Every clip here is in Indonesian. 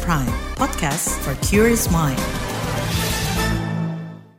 Prime, podcast for curious mind.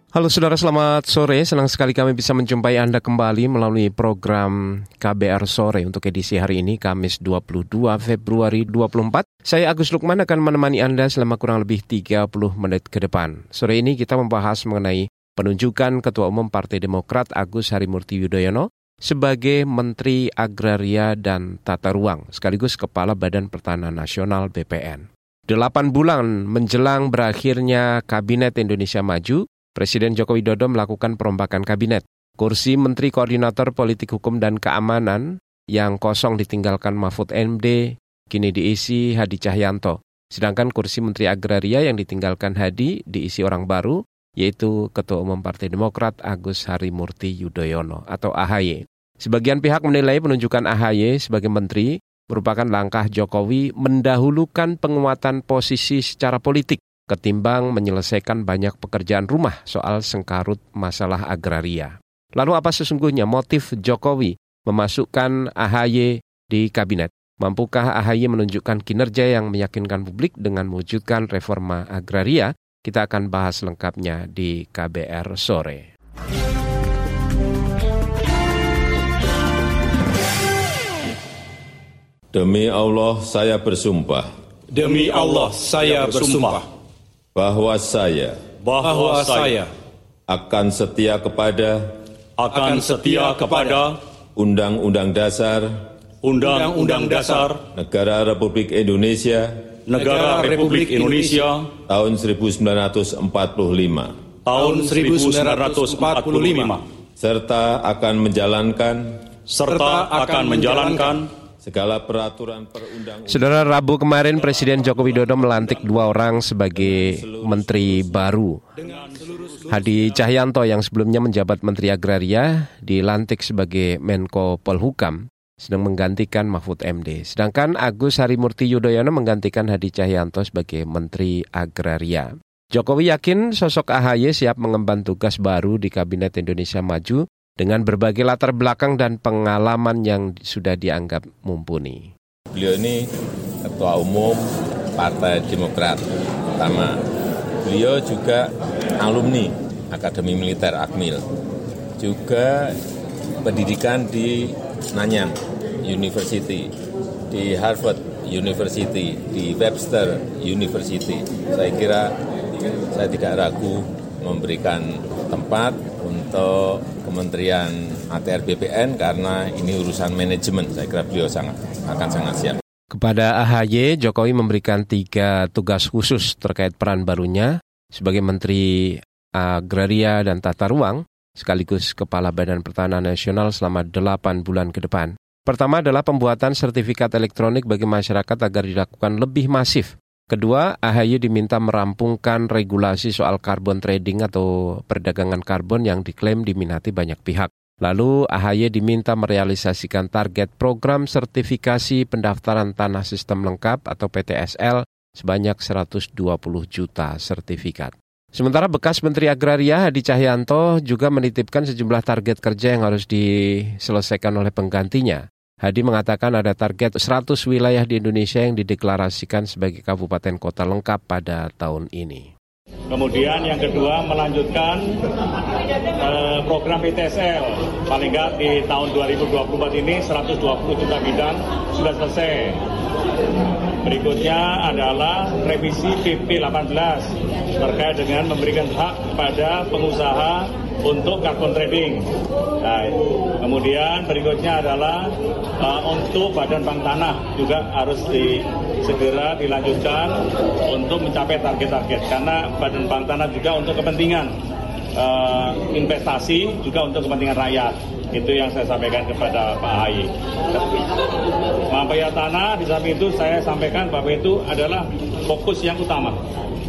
Halo saudara, selamat sore. Senang sekali kami bisa menjumpai Anda kembali melalui program KBR Sore untuk edisi hari ini, Kamis 22 Februari 24. Saya Agus Lukman akan menemani Anda selama kurang lebih 30 menit ke depan. Sore ini kita membahas mengenai penunjukan Ketua Umum Partai Demokrat Agus Harimurti Yudhoyono sebagai Menteri Agraria dan Tata Ruang, sekaligus Kepala Badan Pertanahan Nasional BPN. Delapan bulan menjelang berakhirnya Kabinet Indonesia Maju, Presiden Joko Widodo melakukan perombakan kabinet. Kursi Menteri Koordinator Politik Hukum dan Keamanan yang kosong ditinggalkan Mahfud MD kini diisi Hadi Cahyanto. Sedangkan kursi Menteri Agraria yang ditinggalkan Hadi diisi orang baru, yaitu Ketua Umum Partai Demokrat Agus Harimurti Yudhoyono atau AHY. Sebagian pihak menilai penunjukan AHY sebagai menteri merupakan langkah Jokowi mendahulukan penguatan posisi secara politik ketimbang menyelesaikan banyak pekerjaan rumah soal sengkarut masalah agraria. Lalu apa sesungguhnya motif Jokowi memasukkan AHY di kabinet? Mampukah AHY menunjukkan kinerja yang meyakinkan publik dengan mewujudkan reforma agraria? Kita akan bahas lengkapnya di KBR sore. Demi Allah saya bersumpah. Demi Allah saya bersumpah. bahwa saya bahwa saya akan setia kepada akan setia kepada Undang-Undang Dasar Undang-Undang Dasar Negara Republik Indonesia Negara Republik Indonesia tahun 1945 tahun 1945 serta akan menjalankan serta akan menjalankan segala peraturan perundang Saudara Rabu kemarin Presiden Joko Widodo melantik dua orang sebagai menteri baru. Hadi Cahyanto yang sebelumnya menjabat Menteri Agraria dilantik sebagai Menko Polhukam sedang menggantikan Mahfud MD. Sedangkan Agus Harimurti Yudhoyono menggantikan Hadi Cahyanto sebagai Menteri Agraria. Jokowi yakin sosok AHY siap mengemban tugas baru di Kabinet Indonesia Maju dengan berbagai latar belakang dan pengalaman yang sudah dianggap mumpuni. Beliau ini Ketua Umum Partai Demokrat pertama. Beliau juga alumni Akademi Militer Akmil. Juga pendidikan di Nanyang University, di Harvard University, di Webster University. Saya kira saya tidak ragu memberikan tempat untuk Kementerian ATR BPN karena ini urusan manajemen. Saya kira beliau sangat akan sangat siap. Kepada AHY, Jokowi memberikan tiga tugas khusus terkait peran barunya sebagai Menteri Agraria dan Tata Ruang, sekaligus Kepala Badan Pertahanan Nasional selama delapan bulan ke depan. Pertama adalah pembuatan sertifikat elektronik bagi masyarakat agar dilakukan lebih masif Kedua, AHY diminta merampungkan regulasi soal carbon trading atau perdagangan karbon yang diklaim diminati banyak pihak. Lalu AHY diminta merealisasikan target program sertifikasi pendaftaran tanah sistem lengkap atau PTSL sebanyak 120 juta sertifikat. Sementara bekas Menteri Agraria Hadi Cahyanto juga menitipkan sejumlah target kerja yang harus diselesaikan oleh penggantinya. Hadi mengatakan ada target 100 wilayah di Indonesia yang dideklarasikan sebagai kabupaten kota lengkap pada tahun ini. Kemudian yang kedua melanjutkan eh, program PTSL. Paling nggak di tahun 2024 ini 120 juta bidang sudah selesai. Berikutnya adalah revisi PP 18 terkait dengan memberikan hak kepada pengusaha untuk carbon trading. Nah, kemudian berikutnya adalah uh, untuk Badan Bank Tanah juga harus di, segera dilanjutkan untuk mencapai target-target karena Badan Bank Tanah juga untuk kepentingan uh, investasi juga untuk kepentingan rakyat. Itu yang saya sampaikan kepada Pak Ahy. Mafia tanah di samping itu saya sampaikan bahwa itu adalah fokus yang utama.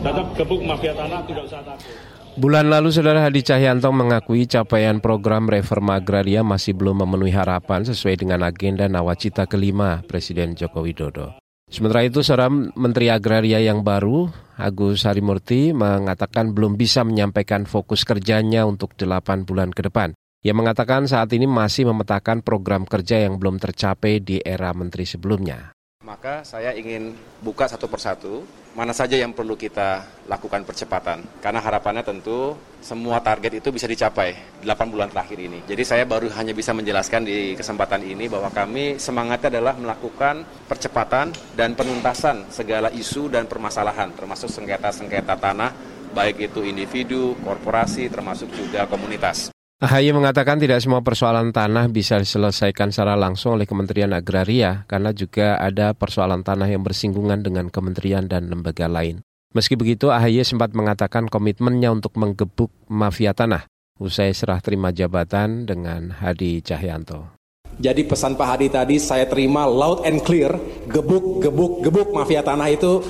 Tetap gebuk mafia tanah tidak usah takut. Bulan lalu Saudara Hadi Cahyanto mengakui capaian program reforma agraria masih belum memenuhi harapan sesuai dengan agenda nawacita kelima Presiden Joko Widodo. Sementara itu, seorang Menteri Agraria yang baru, Agus Harimurti, mengatakan belum bisa menyampaikan fokus kerjanya untuk delapan bulan ke depan. Ia mengatakan saat ini masih memetakan program kerja yang belum tercapai di era menteri sebelumnya. Maka saya ingin buka satu persatu mana saja yang perlu kita lakukan percepatan. Karena harapannya tentu semua target itu bisa dicapai 8 bulan terakhir ini. Jadi saya baru hanya bisa menjelaskan di kesempatan ini bahwa kami semangatnya adalah melakukan percepatan dan penuntasan segala isu dan permasalahan termasuk sengketa-sengketa tanah baik itu individu, korporasi termasuk juga komunitas. AHY mengatakan tidak semua persoalan tanah bisa diselesaikan secara langsung oleh Kementerian Agraria karena juga ada persoalan tanah yang bersinggungan dengan kementerian dan lembaga lain. Meski begitu, AHY sempat mengatakan komitmennya untuk menggebuk mafia tanah usai serah terima jabatan dengan Hadi Cahyanto. Jadi pesan Pak Hadi tadi saya terima loud and clear, gebuk, gebuk, gebuk mafia tanah itu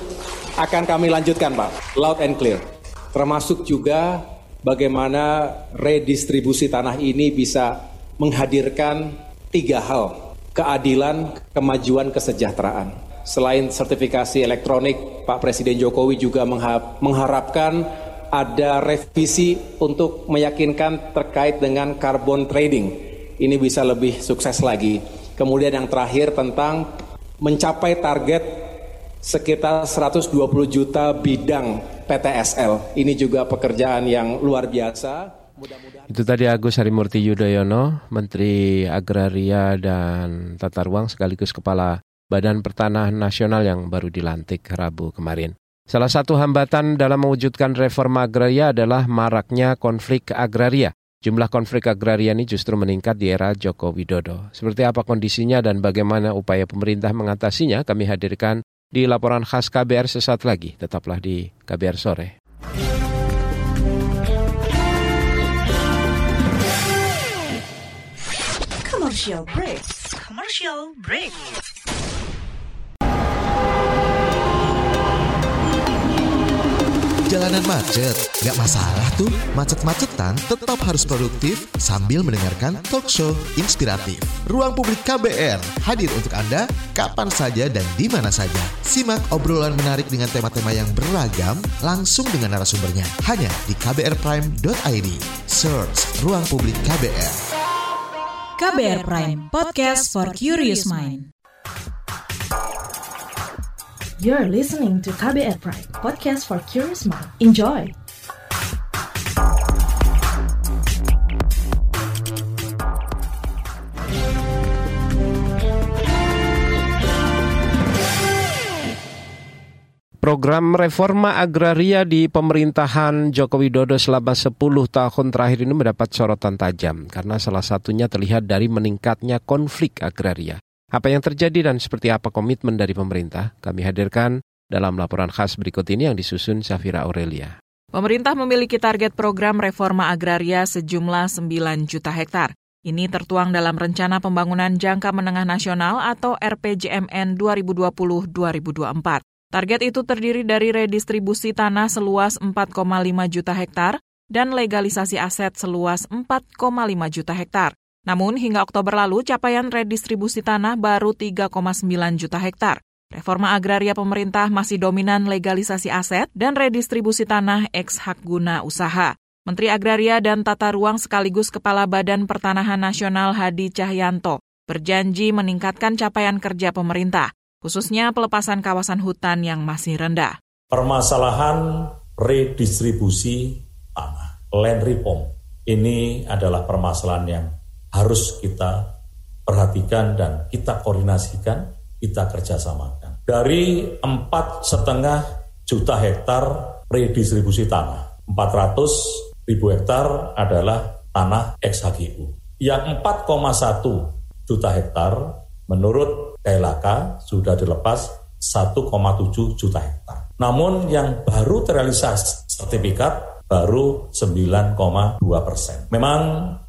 akan kami lanjutkan Pak, loud and clear. Termasuk juga bagaimana redistribusi tanah ini bisa menghadirkan tiga hal. Keadilan, kemajuan, kesejahteraan. Selain sertifikasi elektronik, Pak Presiden Jokowi juga mengharapkan ada revisi untuk meyakinkan terkait dengan carbon trading. Ini bisa lebih sukses lagi. Kemudian yang terakhir tentang mencapai target sekitar 120 juta bidang PTSL. Ini juga pekerjaan yang luar biasa. Itu tadi Agus Harimurti Yudhoyono, Menteri Agraria dan Tata Ruang sekaligus Kepala Badan Pertanahan Nasional yang baru dilantik Rabu kemarin. Salah satu hambatan dalam mewujudkan reforma agraria adalah maraknya konflik agraria. Jumlah konflik agraria ini justru meningkat di era Joko Widodo. Seperti apa kondisinya dan bagaimana upaya pemerintah mengatasinya, kami hadirkan di laporan khas KBR sesaat lagi. Tetaplah di KBR Sore. Commercial break. Commercial break. Jalanan macet, gak masalah tuh. Macet-macetan tetap harus produktif sambil mendengarkan talk show inspiratif. Ruang Publik KBR hadir untuk Anda kapan saja dan di mana saja. Simak obrolan menarik dengan tema-tema yang beragam langsung dengan narasumbernya. Hanya di kbrprime.id. Search Ruang Publik KBR. KBR Prime, podcast for curious mind. You're listening to KBR Prime, podcast for curious mind. Enjoy! Program reforma agraria di pemerintahan Joko Widodo selama 10 tahun terakhir ini mendapat sorotan tajam karena salah satunya terlihat dari meningkatnya konflik agraria. Apa yang terjadi dan seperti apa komitmen dari pemerintah kami hadirkan dalam laporan khas berikut ini yang disusun Safira Aurelia. Pemerintah memiliki target program reforma agraria sejumlah 9 juta hektar. Ini tertuang dalam Rencana Pembangunan Jangka Menengah Nasional atau RPJMN 2020-2024. Target itu terdiri dari redistribusi tanah seluas 4,5 juta hektar dan legalisasi aset seluas 4,5 juta hektar. Namun hingga Oktober lalu capaian redistribusi tanah baru 3,9 juta hektar. Reforma agraria pemerintah masih dominan legalisasi aset dan redistribusi tanah ex hak guna usaha. Menteri Agraria dan Tata Ruang sekaligus Kepala Badan Pertanahan Nasional Hadi Cahyanto berjanji meningkatkan capaian kerja pemerintah khususnya pelepasan kawasan hutan yang masih rendah. Permasalahan redistribusi tanah, land reform, ini adalah permasalahan yang harus kita perhatikan dan kita koordinasikan, kita kerjasamakan. Dari empat setengah juta hektar redistribusi tanah, 400 ribu hektar adalah tanah ex-HGU. Yang 4,1 juta hektar menurut KLHK sudah dilepas 1,7 juta hektar. Namun yang baru terrealisasi sertifikat baru 9,2 persen. Memang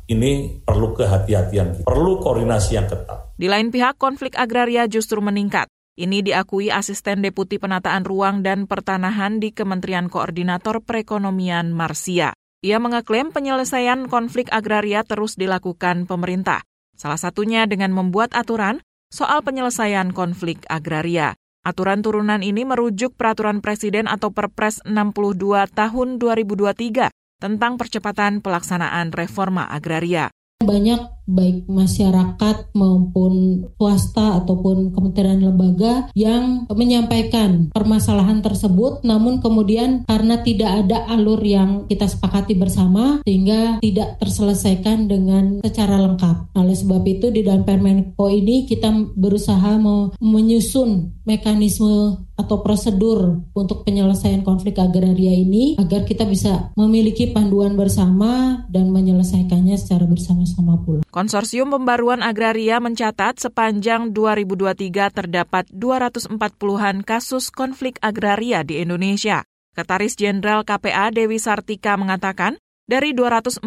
ini perlu kehati-hatian, perlu koordinasi yang ketat. Di lain pihak, konflik agraria justru meningkat. Ini diakui Asisten Deputi Penataan Ruang dan Pertanahan di Kementerian Koordinator Perekonomian Marsia. Ia mengeklaim penyelesaian konflik agraria terus dilakukan pemerintah. Salah satunya dengan membuat aturan soal penyelesaian konflik agraria. Aturan turunan ini merujuk Peraturan Presiden atau Perpres 62 tahun 2023 tentang percepatan pelaksanaan reforma agraria. Banyak baik masyarakat maupun swasta ataupun kementerian lembaga yang menyampaikan permasalahan tersebut namun kemudian karena tidak ada alur yang kita sepakati bersama sehingga tidak terselesaikan dengan secara lengkap. Oleh sebab itu di dalam Permenko ini kita berusaha menyusun mekanisme atau prosedur untuk penyelesaian konflik agraria ini agar kita bisa memiliki panduan bersama dan menyelesaikannya secara bersama-sama pula. Konsorsium Pembaruan Agraria mencatat sepanjang 2023 terdapat 240-an kasus konflik agraria di Indonesia. Ketaris Jenderal KPA Dewi Sartika mengatakan, dari 241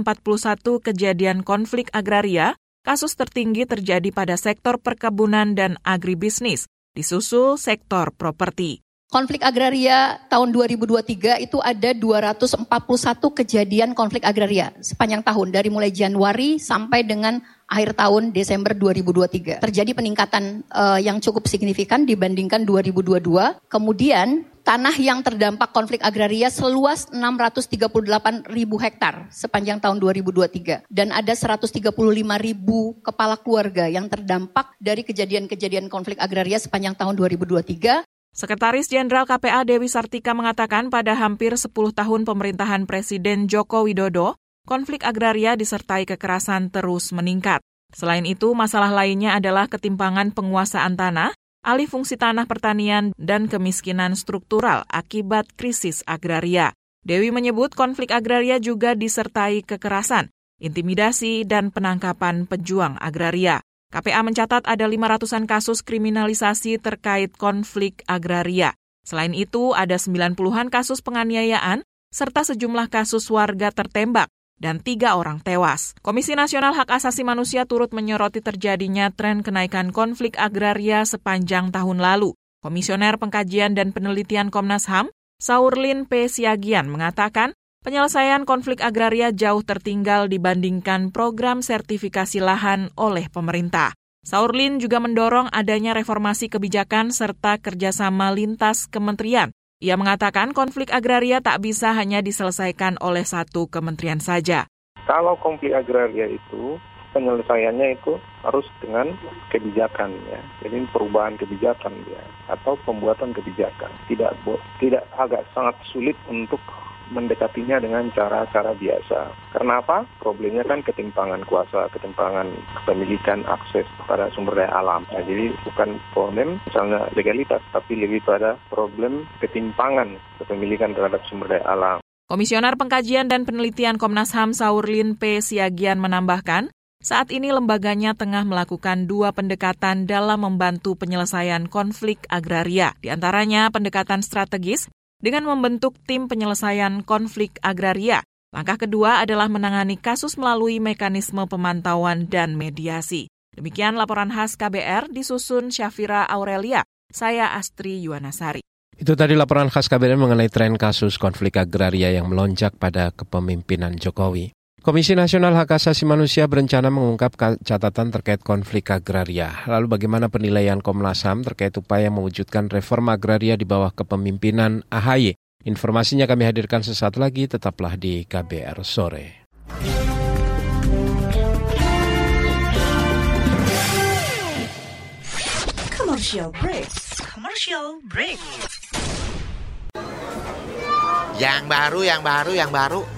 kejadian konflik agraria, kasus tertinggi terjadi pada sektor perkebunan dan agribisnis, disusul sektor properti. Konflik agraria tahun 2023 itu ada 241 kejadian konflik agraria sepanjang tahun dari mulai Januari sampai dengan akhir tahun Desember 2023. Terjadi peningkatan uh, yang cukup signifikan dibandingkan 2022. Kemudian tanah yang terdampak konflik agraria seluas 638 ribu hektar sepanjang tahun 2023 dan ada 135 ribu kepala keluarga yang terdampak dari kejadian-kejadian konflik agraria sepanjang tahun 2023 Sekretaris Jenderal KPA Dewi Sartika mengatakan pada hampir 10 tahun pemerintahan Presiden Joko Widodo, konflik agraria disertai kekerasan terus meningkat. Selain itu, masalah lainnya adalah ketimpangan penguasaan tanah, alih fungsi tanah pertanian, dan kemiskinan struktural akibat krisis agraria. Dewi menyebut konflik agraria juga disertai kekerasan, intimidasi, dan penangkapan pejuang agraria. KPA mencatat ada 500-an kasus kriminalisasi terkait konflik agraria. Selain itu, ada 90-an kasus penganiayaan, serta sejumlah kasus warga tertembak, dan tiga orang tewas. Komisi Nasional Hak Asasi Manusia turut menyoroti terjadinya tren kenaikan konflik agraria sepanjang tahun lalu. Komisioner Pengkajian dan Penelitian Komnas HAM, Saurlin P. Siagian, mengatakan Penyelesaian konflik agraria jauh tertinggal dibandingkan program sertifikasi lahan oleh pemerintah. Saurlin juga mendorong adanya reformasi kebijakan serta kerjasama lintas kementerian. Ia mengatakan konflik agraria tak bisa hanya diselesaikan oleh satu kementerian saja. Kalau konflik agraria itu penyelesaiannya itu harus dengan kebijakan ya. Jadi perubahan kebijakan ya atau pembuatan kebijakan. Tidak tidak agak sangat sulit untuk mendekatinya dengan cara-cara biasa. Karena apa? Problemnya kan ketimpangan kuasa, ketimpangan kepemilikan akses pada sumber daya alam. Nah, jadi bukan problem misalnya legalitas, tapi lebih pada problem ketimpangan kepemilikan terhadap sumber daya alam. Komisioner Pengkajian dan Penelitian Komnas HAM Saurlin P. Siagian menambahkan, saat ini lembaganya tengah melakukan dua pendekatan dalam membantu penyelesaian konflik agraria, di antaranya pendekatan strategis dengan membentuk tim penyelesaian konflik agraria. Langkah kedua adalah menangani kasus melalui mekanisme pemantauan dan mediasi. Demikian laporan khas KBR disusun Syafira Aurelia. Saya Astri Yuwanasari. Itu tadi laporan khas KBR mengenai tren kasus konflik agraria yang melonjak pada kepemimpinan Jokowi. Komisi Nasional Hak Asasi Manusia berencana mengungkap catatan terkait konflik agraria. Lalu bagaimana penilaian Komnas HAM terkait upaya mewujudkan reforma agraria di bawah kepemimpinan AHY? Informasinya kami hadirkan sesaat lagi, tetaplah di KBR Sore. Commercial break. Commercial break. Yang baru, yang baru, yang baru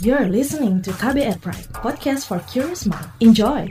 You're listening to KBR Pride, podcast for curious mind. Enjoy!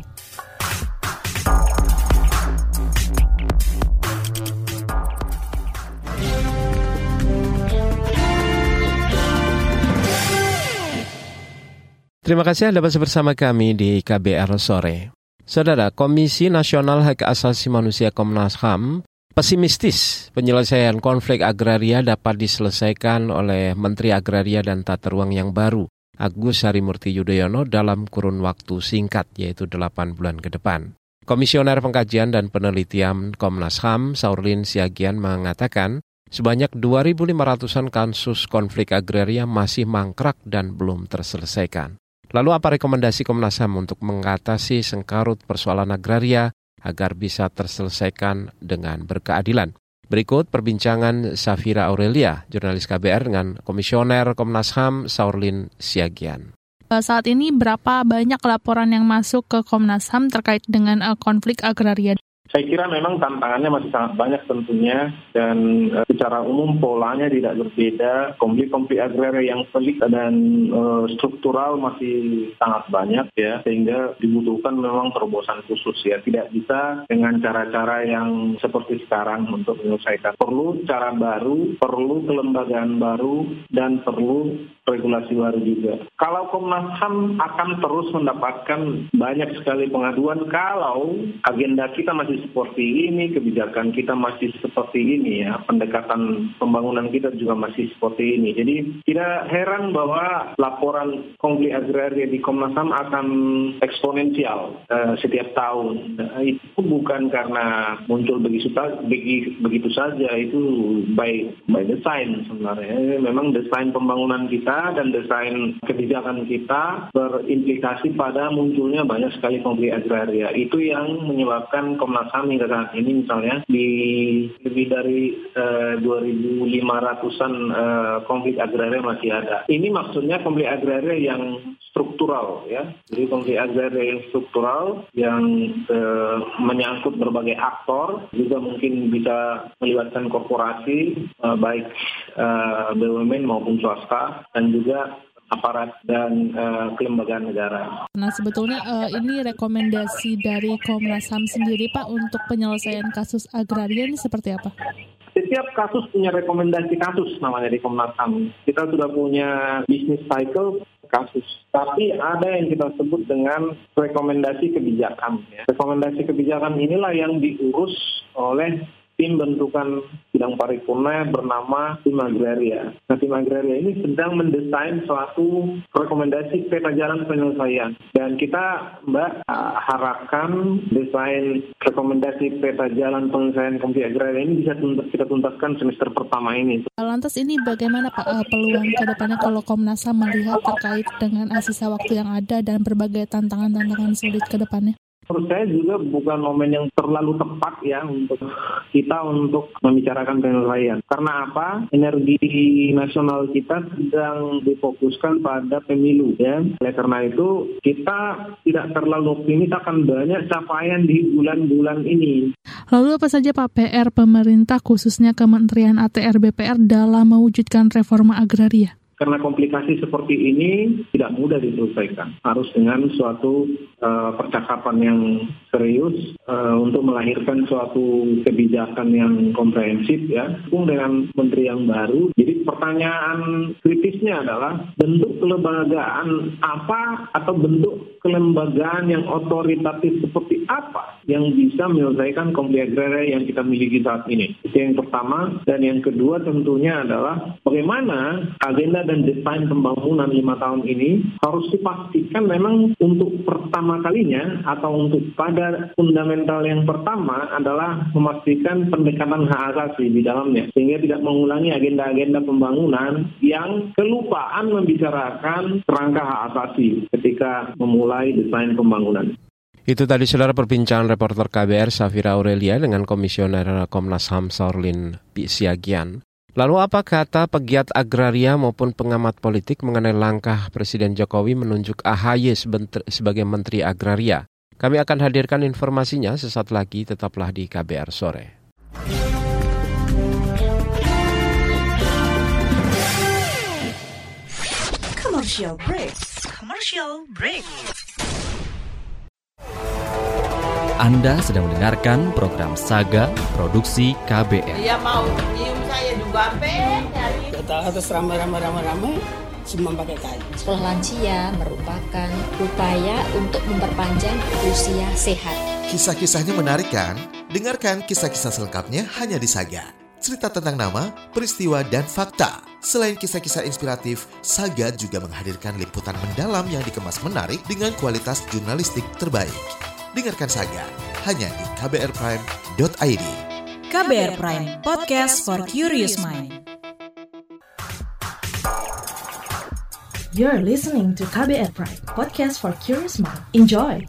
Terima kasih Anda masih bersama kami di KBR Sore. Saudara, Komisi Nasional Hak Asasi Manusia Komnas HAM pesimistis penyelesaian konflik agraria dapat diselesaikan oleh Menteri Agraria dan Tata Ruang yang baru. Agus Harimurti Yudhoyono dalam kurun waktu singkat yaitu 8 bulan ke depan. Komisioner Pengkajian dan Penelitian Komnas HAM Saurlin Siagian mengatakan sebanyak 2.500-an kasus konflik agraria masih mangkrak dan belum terselesaikan. Lalu apa rekomendasi Komnas HAM untuk mengatasi sengkarut persoalan agraria agar bisa terselesaikan dengan berkeadilan? Berikut perbincangan Safira Aurelia, jurnalis KBR dengan Komisioner Komnas HAM Saurlin Siagian. Eh, saat ini berapa banyak laporan yang masuk ke Komnas HAM terkait dengan uh, konflik agraria? Saya kira memang tantangannya masih sangat banyak tentunya dan uh, secara umum polanya tidak berbeda. Konflik-konflik agraria yang pelik dan uh, struktural masih sangat banyak ya sehingga dibutuhkan memang terobosan khusus ya. Tidak bisa dengan cara-cara yang seperti sekarang untuk menyelesaikan. Perlu cara baru, perlu kelembagaan baru dan perlu regulasi baru juga. Kalau Komnas HAM akan terus mendapatkan banyak sekali pengaduan kalau agenda kita masih seperti ini, kebijakan kita masih seperti ini ya, pendekatan pembangunan kita juga masih seperti ini. Jadi tidak heran bahwa laporan konflik agraria di Komnas HAM akan eksponensial uh, setiap tahun. Nah, itu bukan karena muncul begitu, begitu, begitu saja, itu by by design sebenarnya. Memang desain pembangunan kita dan desain kebijakan kita berimplikasi pada munculnya banyak sekali konflik agraria. Itu yang menyebabkan Komnas HAM hingga saat ini misalnya di lebih dari uh, 2.500an uh, konflik agraria masih ada. Ini maksudnya konflik agraria yang struktural ya. Jadi konflik agraria yang struktural yang uh, menyangkut berbagai aktor juga mungkin bisa melibatkan korporasi uh, baik uh, BUMN maupun swasta dan juga aparat dan uh, kelembagaan negara. Nah sebetulnya uh, ini rekomendasi dari Komnas HAM sendiri Pak untuk penyelesaian kasus agraria ini seperti apa? Setiap kasus punya rekomendasi kasus namanya di Komnas HAM. Kita sudah punya business cycle kasus. Tapi ada yang kita sebut dengan rekomendasi kebijakan. Ya. Rekomendasi kebijakan inilah yang diurus oleh tim bentukan bidang paripurna bernama tim agraria. Nah, tim agraria ini sedang mendesain suatu rekomendasi peta jalan penyelesaian. Dan kita, Mbak, harapkan desain rekomendasi peta jalan penyelesaian konflik agraria ini bisa kita tuntaskan semester pertama ini. Lantas ini bagaimana Pak eh, peluang ke depannya kalau Komnas HAM melihat terkait dengan sisa waktu yang ada dan berbagai tantangan-tantangan sulit ke depannya? Menurut saya juga bukan momen yang terlalu tepat ya untuk kita untuk membicarakan penyelesaian. Karena apa? Energi nasional kita sedang difokuskan pada pemilu ya. Oleh karena itu kita tidak terlalu optimis akan banyak capaian di bulan-bulan ini. Lalu apa saja Pak PR pemerintah khususnya Kementerian ATR BPR dalam mewujudkan reforma agraria? Karena komplikasi seperti ini tidak mudah diselesaikan. Harus dengan suatu uh, percakapan yang serius uh, untuk melahirkan suatu kebijakan yang komprehensif ya, pun dengan menteri yang baru. Jadi pertanyaan kritisnya adalah bentuk kelembagaan apa atau bentuk kelembagaan yang otoritatif seperti apa yang bisa menyelesaikan konflik agraria yang kita miliki saat ini. Itu yang pertama. Dan yang kedua tentunya adalah bagaimana agenda dan desain pembangunan lima tahun ini harus dipastikan memang untuk pertama kalinya atau untuk pada fundamental yang pertama adalah memastikan pendekatan hak asasi di dalamnya sehingga tidak mengulangi agenda-agenda pembangunan yang kelupaan membicarakan kerangka hak asasi ketika memulai desain pembangunan. Itu tadi saudara perbincangan reporter KBR Safira Aurelia dengan Komisioner Komnas HAM Saurlin Siagian. Lalu apa kata pegiat agraria maupun pengamat politik mengenai langkah Presiden Jokowi menunjuk AHY sebagai Menteri Agraria? Kami akan hadirkan informasinya sesaat lagi, tetaplah di KBR Sore. Commercial break. Commercial break. Anda sedang mendengarkan program Saga Produksi KBR. Dia mau cium saya juga, nyari. Kita harus ramai-ramai ramai-ramai semua pakai kain. Sekolah lansia merupakan upaya untuk memperpanjang usia sehat. Kisah-kisahnya menarik kan? Dengarkan kisah-kisah selengkapnya hanya di Saga. Cerita tentang nama, peristiwa, dan fakta Selain kisah-kisah inspiratif, Saga juga menghadirkan liputan mendalam yang dikemas menarik dengan kualitas jurnalistik terbaik. Dengarkan Saga hanya di kbrprime.id. KBR Prime, podcast for curious mind. You're listening to KBR Prime, podcast for curious mind. Enjoy!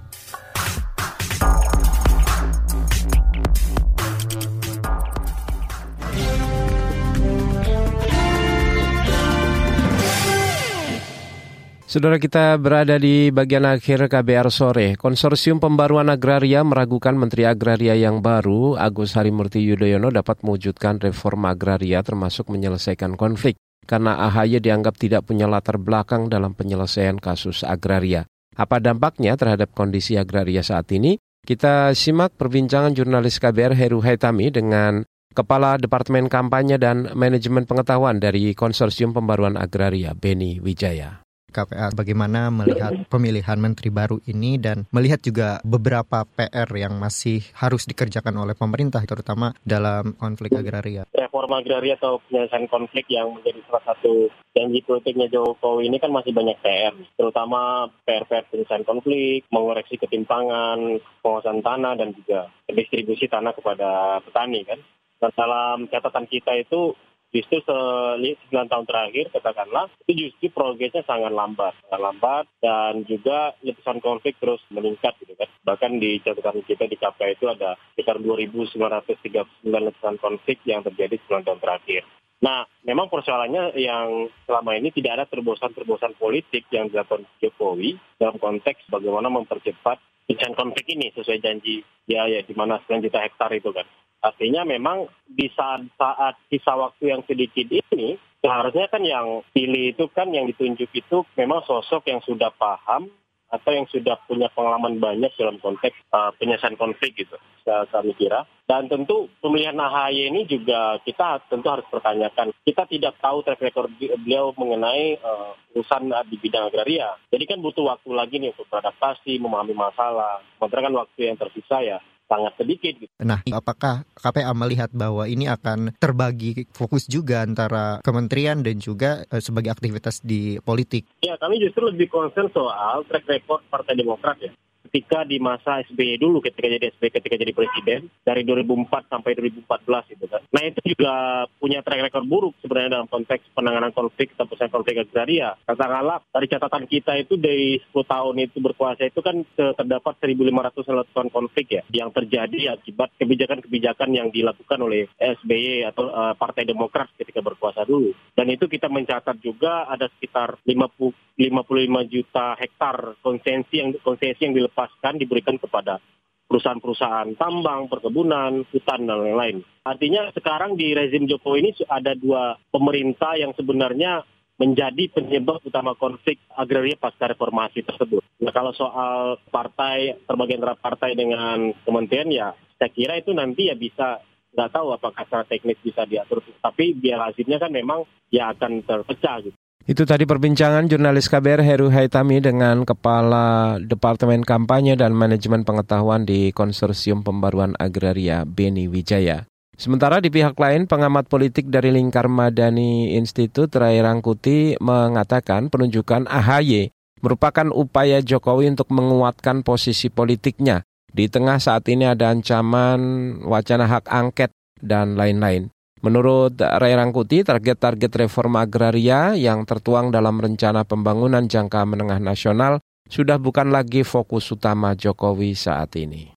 Saudara kita berada di bagian akhir KBR sore. Konsorsium Pembaruan Agraria meragukan Menteri Agraria yang baru, Agus Harimurti Yudhoyono dapat mewujudkan reforma agraria termasuk menyelesaikan konflik. Karena AHY dianggap tidak punya latar belakang dalam penyelesaian kasus agraria. Apa dampaknya terhadap kondisi agraria saat ini? Kita simak perbincangan jurnalis KBR Heru Haitami dengan Kepala Departemen Kampanye dan Manajemen Pengetahuan dari Konsorsium Pembaruan Agraria, Beni Wijaya. KPA bagaimana melihat pemilihan menteri baru ini dan melihat juga beberapa PR yang masih harus dikerjakan oleh pemerintah terutama dalam konflik agraria. Reforma agraria atau penyelesaian konflik yang menjadi salah satu janji politiknya Jokowi ini kan masih banyak PR, terutama PR-PR penyelesaian konflik, mengoreksi ketimpangan, penguasaan tanah dan juga distribusi tanah kepada petani kan. Dan dalam catatan kita itu justru sembilan tahun terakhir katakanlah itu justru progresnya sangat lambat, sangat lambat dan juga letusan konflik terus meningkat gitu kan. Bahkan di catatan kita di KPA itu ada sekitar 2.939 letusan konflik yang terjadi 9 tahun terakhir. Nah, memang persoalannya yang selama ini tidak ada terobosan-terobosan politik yang dilakukan Jokowi dalam konteks bagaimana mempercepat penyelesaian konflik ini sesuai janji ya ya di mana 9 juta hektar itu kan. Artinya memang di saat, saat sisa waktu yang sedikit ini, seharusnya kan yang pilih itu kan yang ditunjuk itu memang sosok yang sudah paham atau yang sudah punya pengalaman banyak dalam konteks uh, penyelesaian konflik gitu, saya, kira. Dan tentu pemilihan AHY ini juga kita tentu harus pertanyakan. Kita tidak tahu track record beliau mengenai uh, urusan di bidang agraria. Jadi kan butuh waktu lagi nih untuk beradaptasi, memahami masalah. Sementara kan waktu yang tersisa ya sangat sedikit. Gitu. Nah, apakah KPA melihat bahwa ini akan terbagi fokus juga antara kementerian dan juga uh, sebagai aktivitas di politik? Ya, kami justru lebih concern soal track record Partai Demokrat ya ketika di masa SBY dulu ketika jadi SBY ketika jadi presiden dari 2004 sampai 2014 itu kan. Nah itu juga punya track record buruk sebenarnya dalam konteks penanganan konflik atau penyelesaian konflik agraria. Katakanlah dari catatan kita itu dari 10 tahun itu berkuasa itu kan terdapat 1.500 letusan konflik ya yang terjadi akibat kebijakan-kebijakan yang dilakukan oleh SBY atau uh, Partai Demokrat ketika berkuasa dulu. Dan itu kita mencatat juga ada sekitar 50, 55 juta hektar konsensi yang konsensi yang dilepas dilepaskan diberikan kepada perusahaan-perusahaan tambang, perkebunan, hutan, dan lain-lain. Artinya sekarang di rezim Jokowi ini ada dua pemerintah yang sebenarnya menjadi penyebab utama konflik agraria pasca reformasi tersebut. Nah kalau soal partai, terbagi antara partai dengan kementerian ya saya kira itu nanti ya bisa nggak tahu apakah secara teknis bisa diatur. Tapi biar hasilnya kan memang ya akan terpecah gitu. Itu tadi perbincangan jurnalis KBR Heru Haitami dengan Kepala Departemen Kampanye dan Manajemen Pengetahuan di Konsorsium Pembaruan Agraria Beni Wijaya. Sementara di pihak lain, pengamat politik dari Lingkar Madani Institut Rai Rangkuti mengatakan penunjukan AHY merupakan upaya Jokowi untuk menguatkan posisi politiknya. Di tengah saat ini ada ancaman wacana hak angket dan lain-lain. Menurut Ray Rangkuti, target-target reforma agraria yang tertuang dalam rencana pembangunan jangka menengah nasional sudah bukan lagi fokus utama Jokowi saat ini.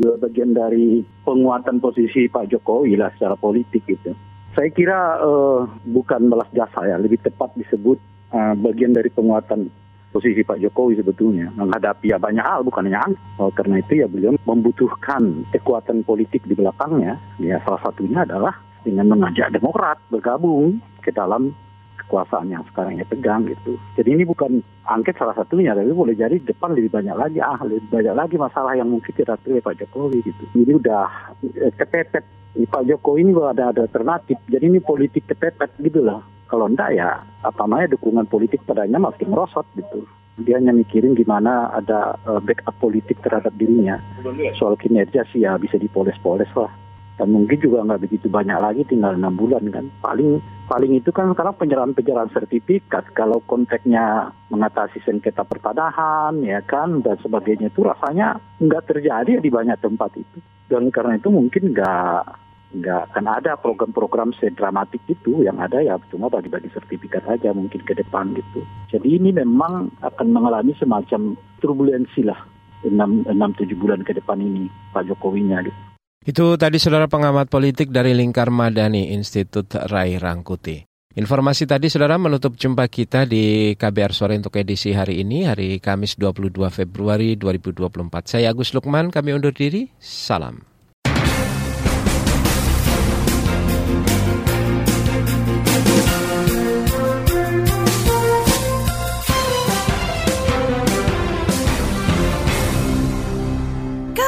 Juga bagian dari penguatan posisi Pak Jokowi lah secara politik itu. Saya kira uh, bukan balas jasa ya, lebih tepat disebut uh, bagian dari penguatan posisi Pak Jokowi sebetulnya menghadapi ya banyak hal bukan hanya oh, karena itu ya beliau membutuhkan kekuatan politik di belakangnya ya salah satunya adalah dengan mengajak Demokrat bergabung ke dalam kekuasaan yang sekarang ya pegang gitu. Jadi ini bukan angket salah satunya, tapi boleh jadi depan lebih banyak lagi, ah lebih banyak lagi masalah yang mungkin tidak oleh Pak Jokowi gitu. Ini udah eh, kepepet. Ini Pak Jokowi ini ada ada alternatif. Jadi ini politik kepepet gitu lah. Kalau enggak ya apa namanya dukungan politik padanya makin merosot gitu. Dia hanya mikirin gimana ada uh, backup politik terhadap dirinya. Soal kinerja sih ya bisa dipoles-poles lah. Dan mungkin juga nggak begitu banyak lagi tinggal enam bulan kan. Paling paling itu kan sekarang penyerahan-penyerahan sertifikat. Kalau konteksnya mengatasi sengketa pertanahan ya kan dan sebagainya itu rasanya nggak terjadi di banyak tempat itu. Dan karena itu mungkin nggak nggak akan ada program-program sedramatik itu yang ada ya cuma bagi-bagi sertifikat aja mungkin ke depan gitu. Jadi ini memang akan mengalami semacam turbulensi lah enam enam tujuh bulan ke depan ini Pak Jokowinya gitu. Itu tadi saudara pengamat politik dari Lingkar Madani Institut Rai Rangkuti. Informasi tadi saudara menutup jumpa kita di KBR Sore untuk edisi hari ini, hari Kamis 22 Februari 2024. Saya Agus Lukman, kami undur diri, salam.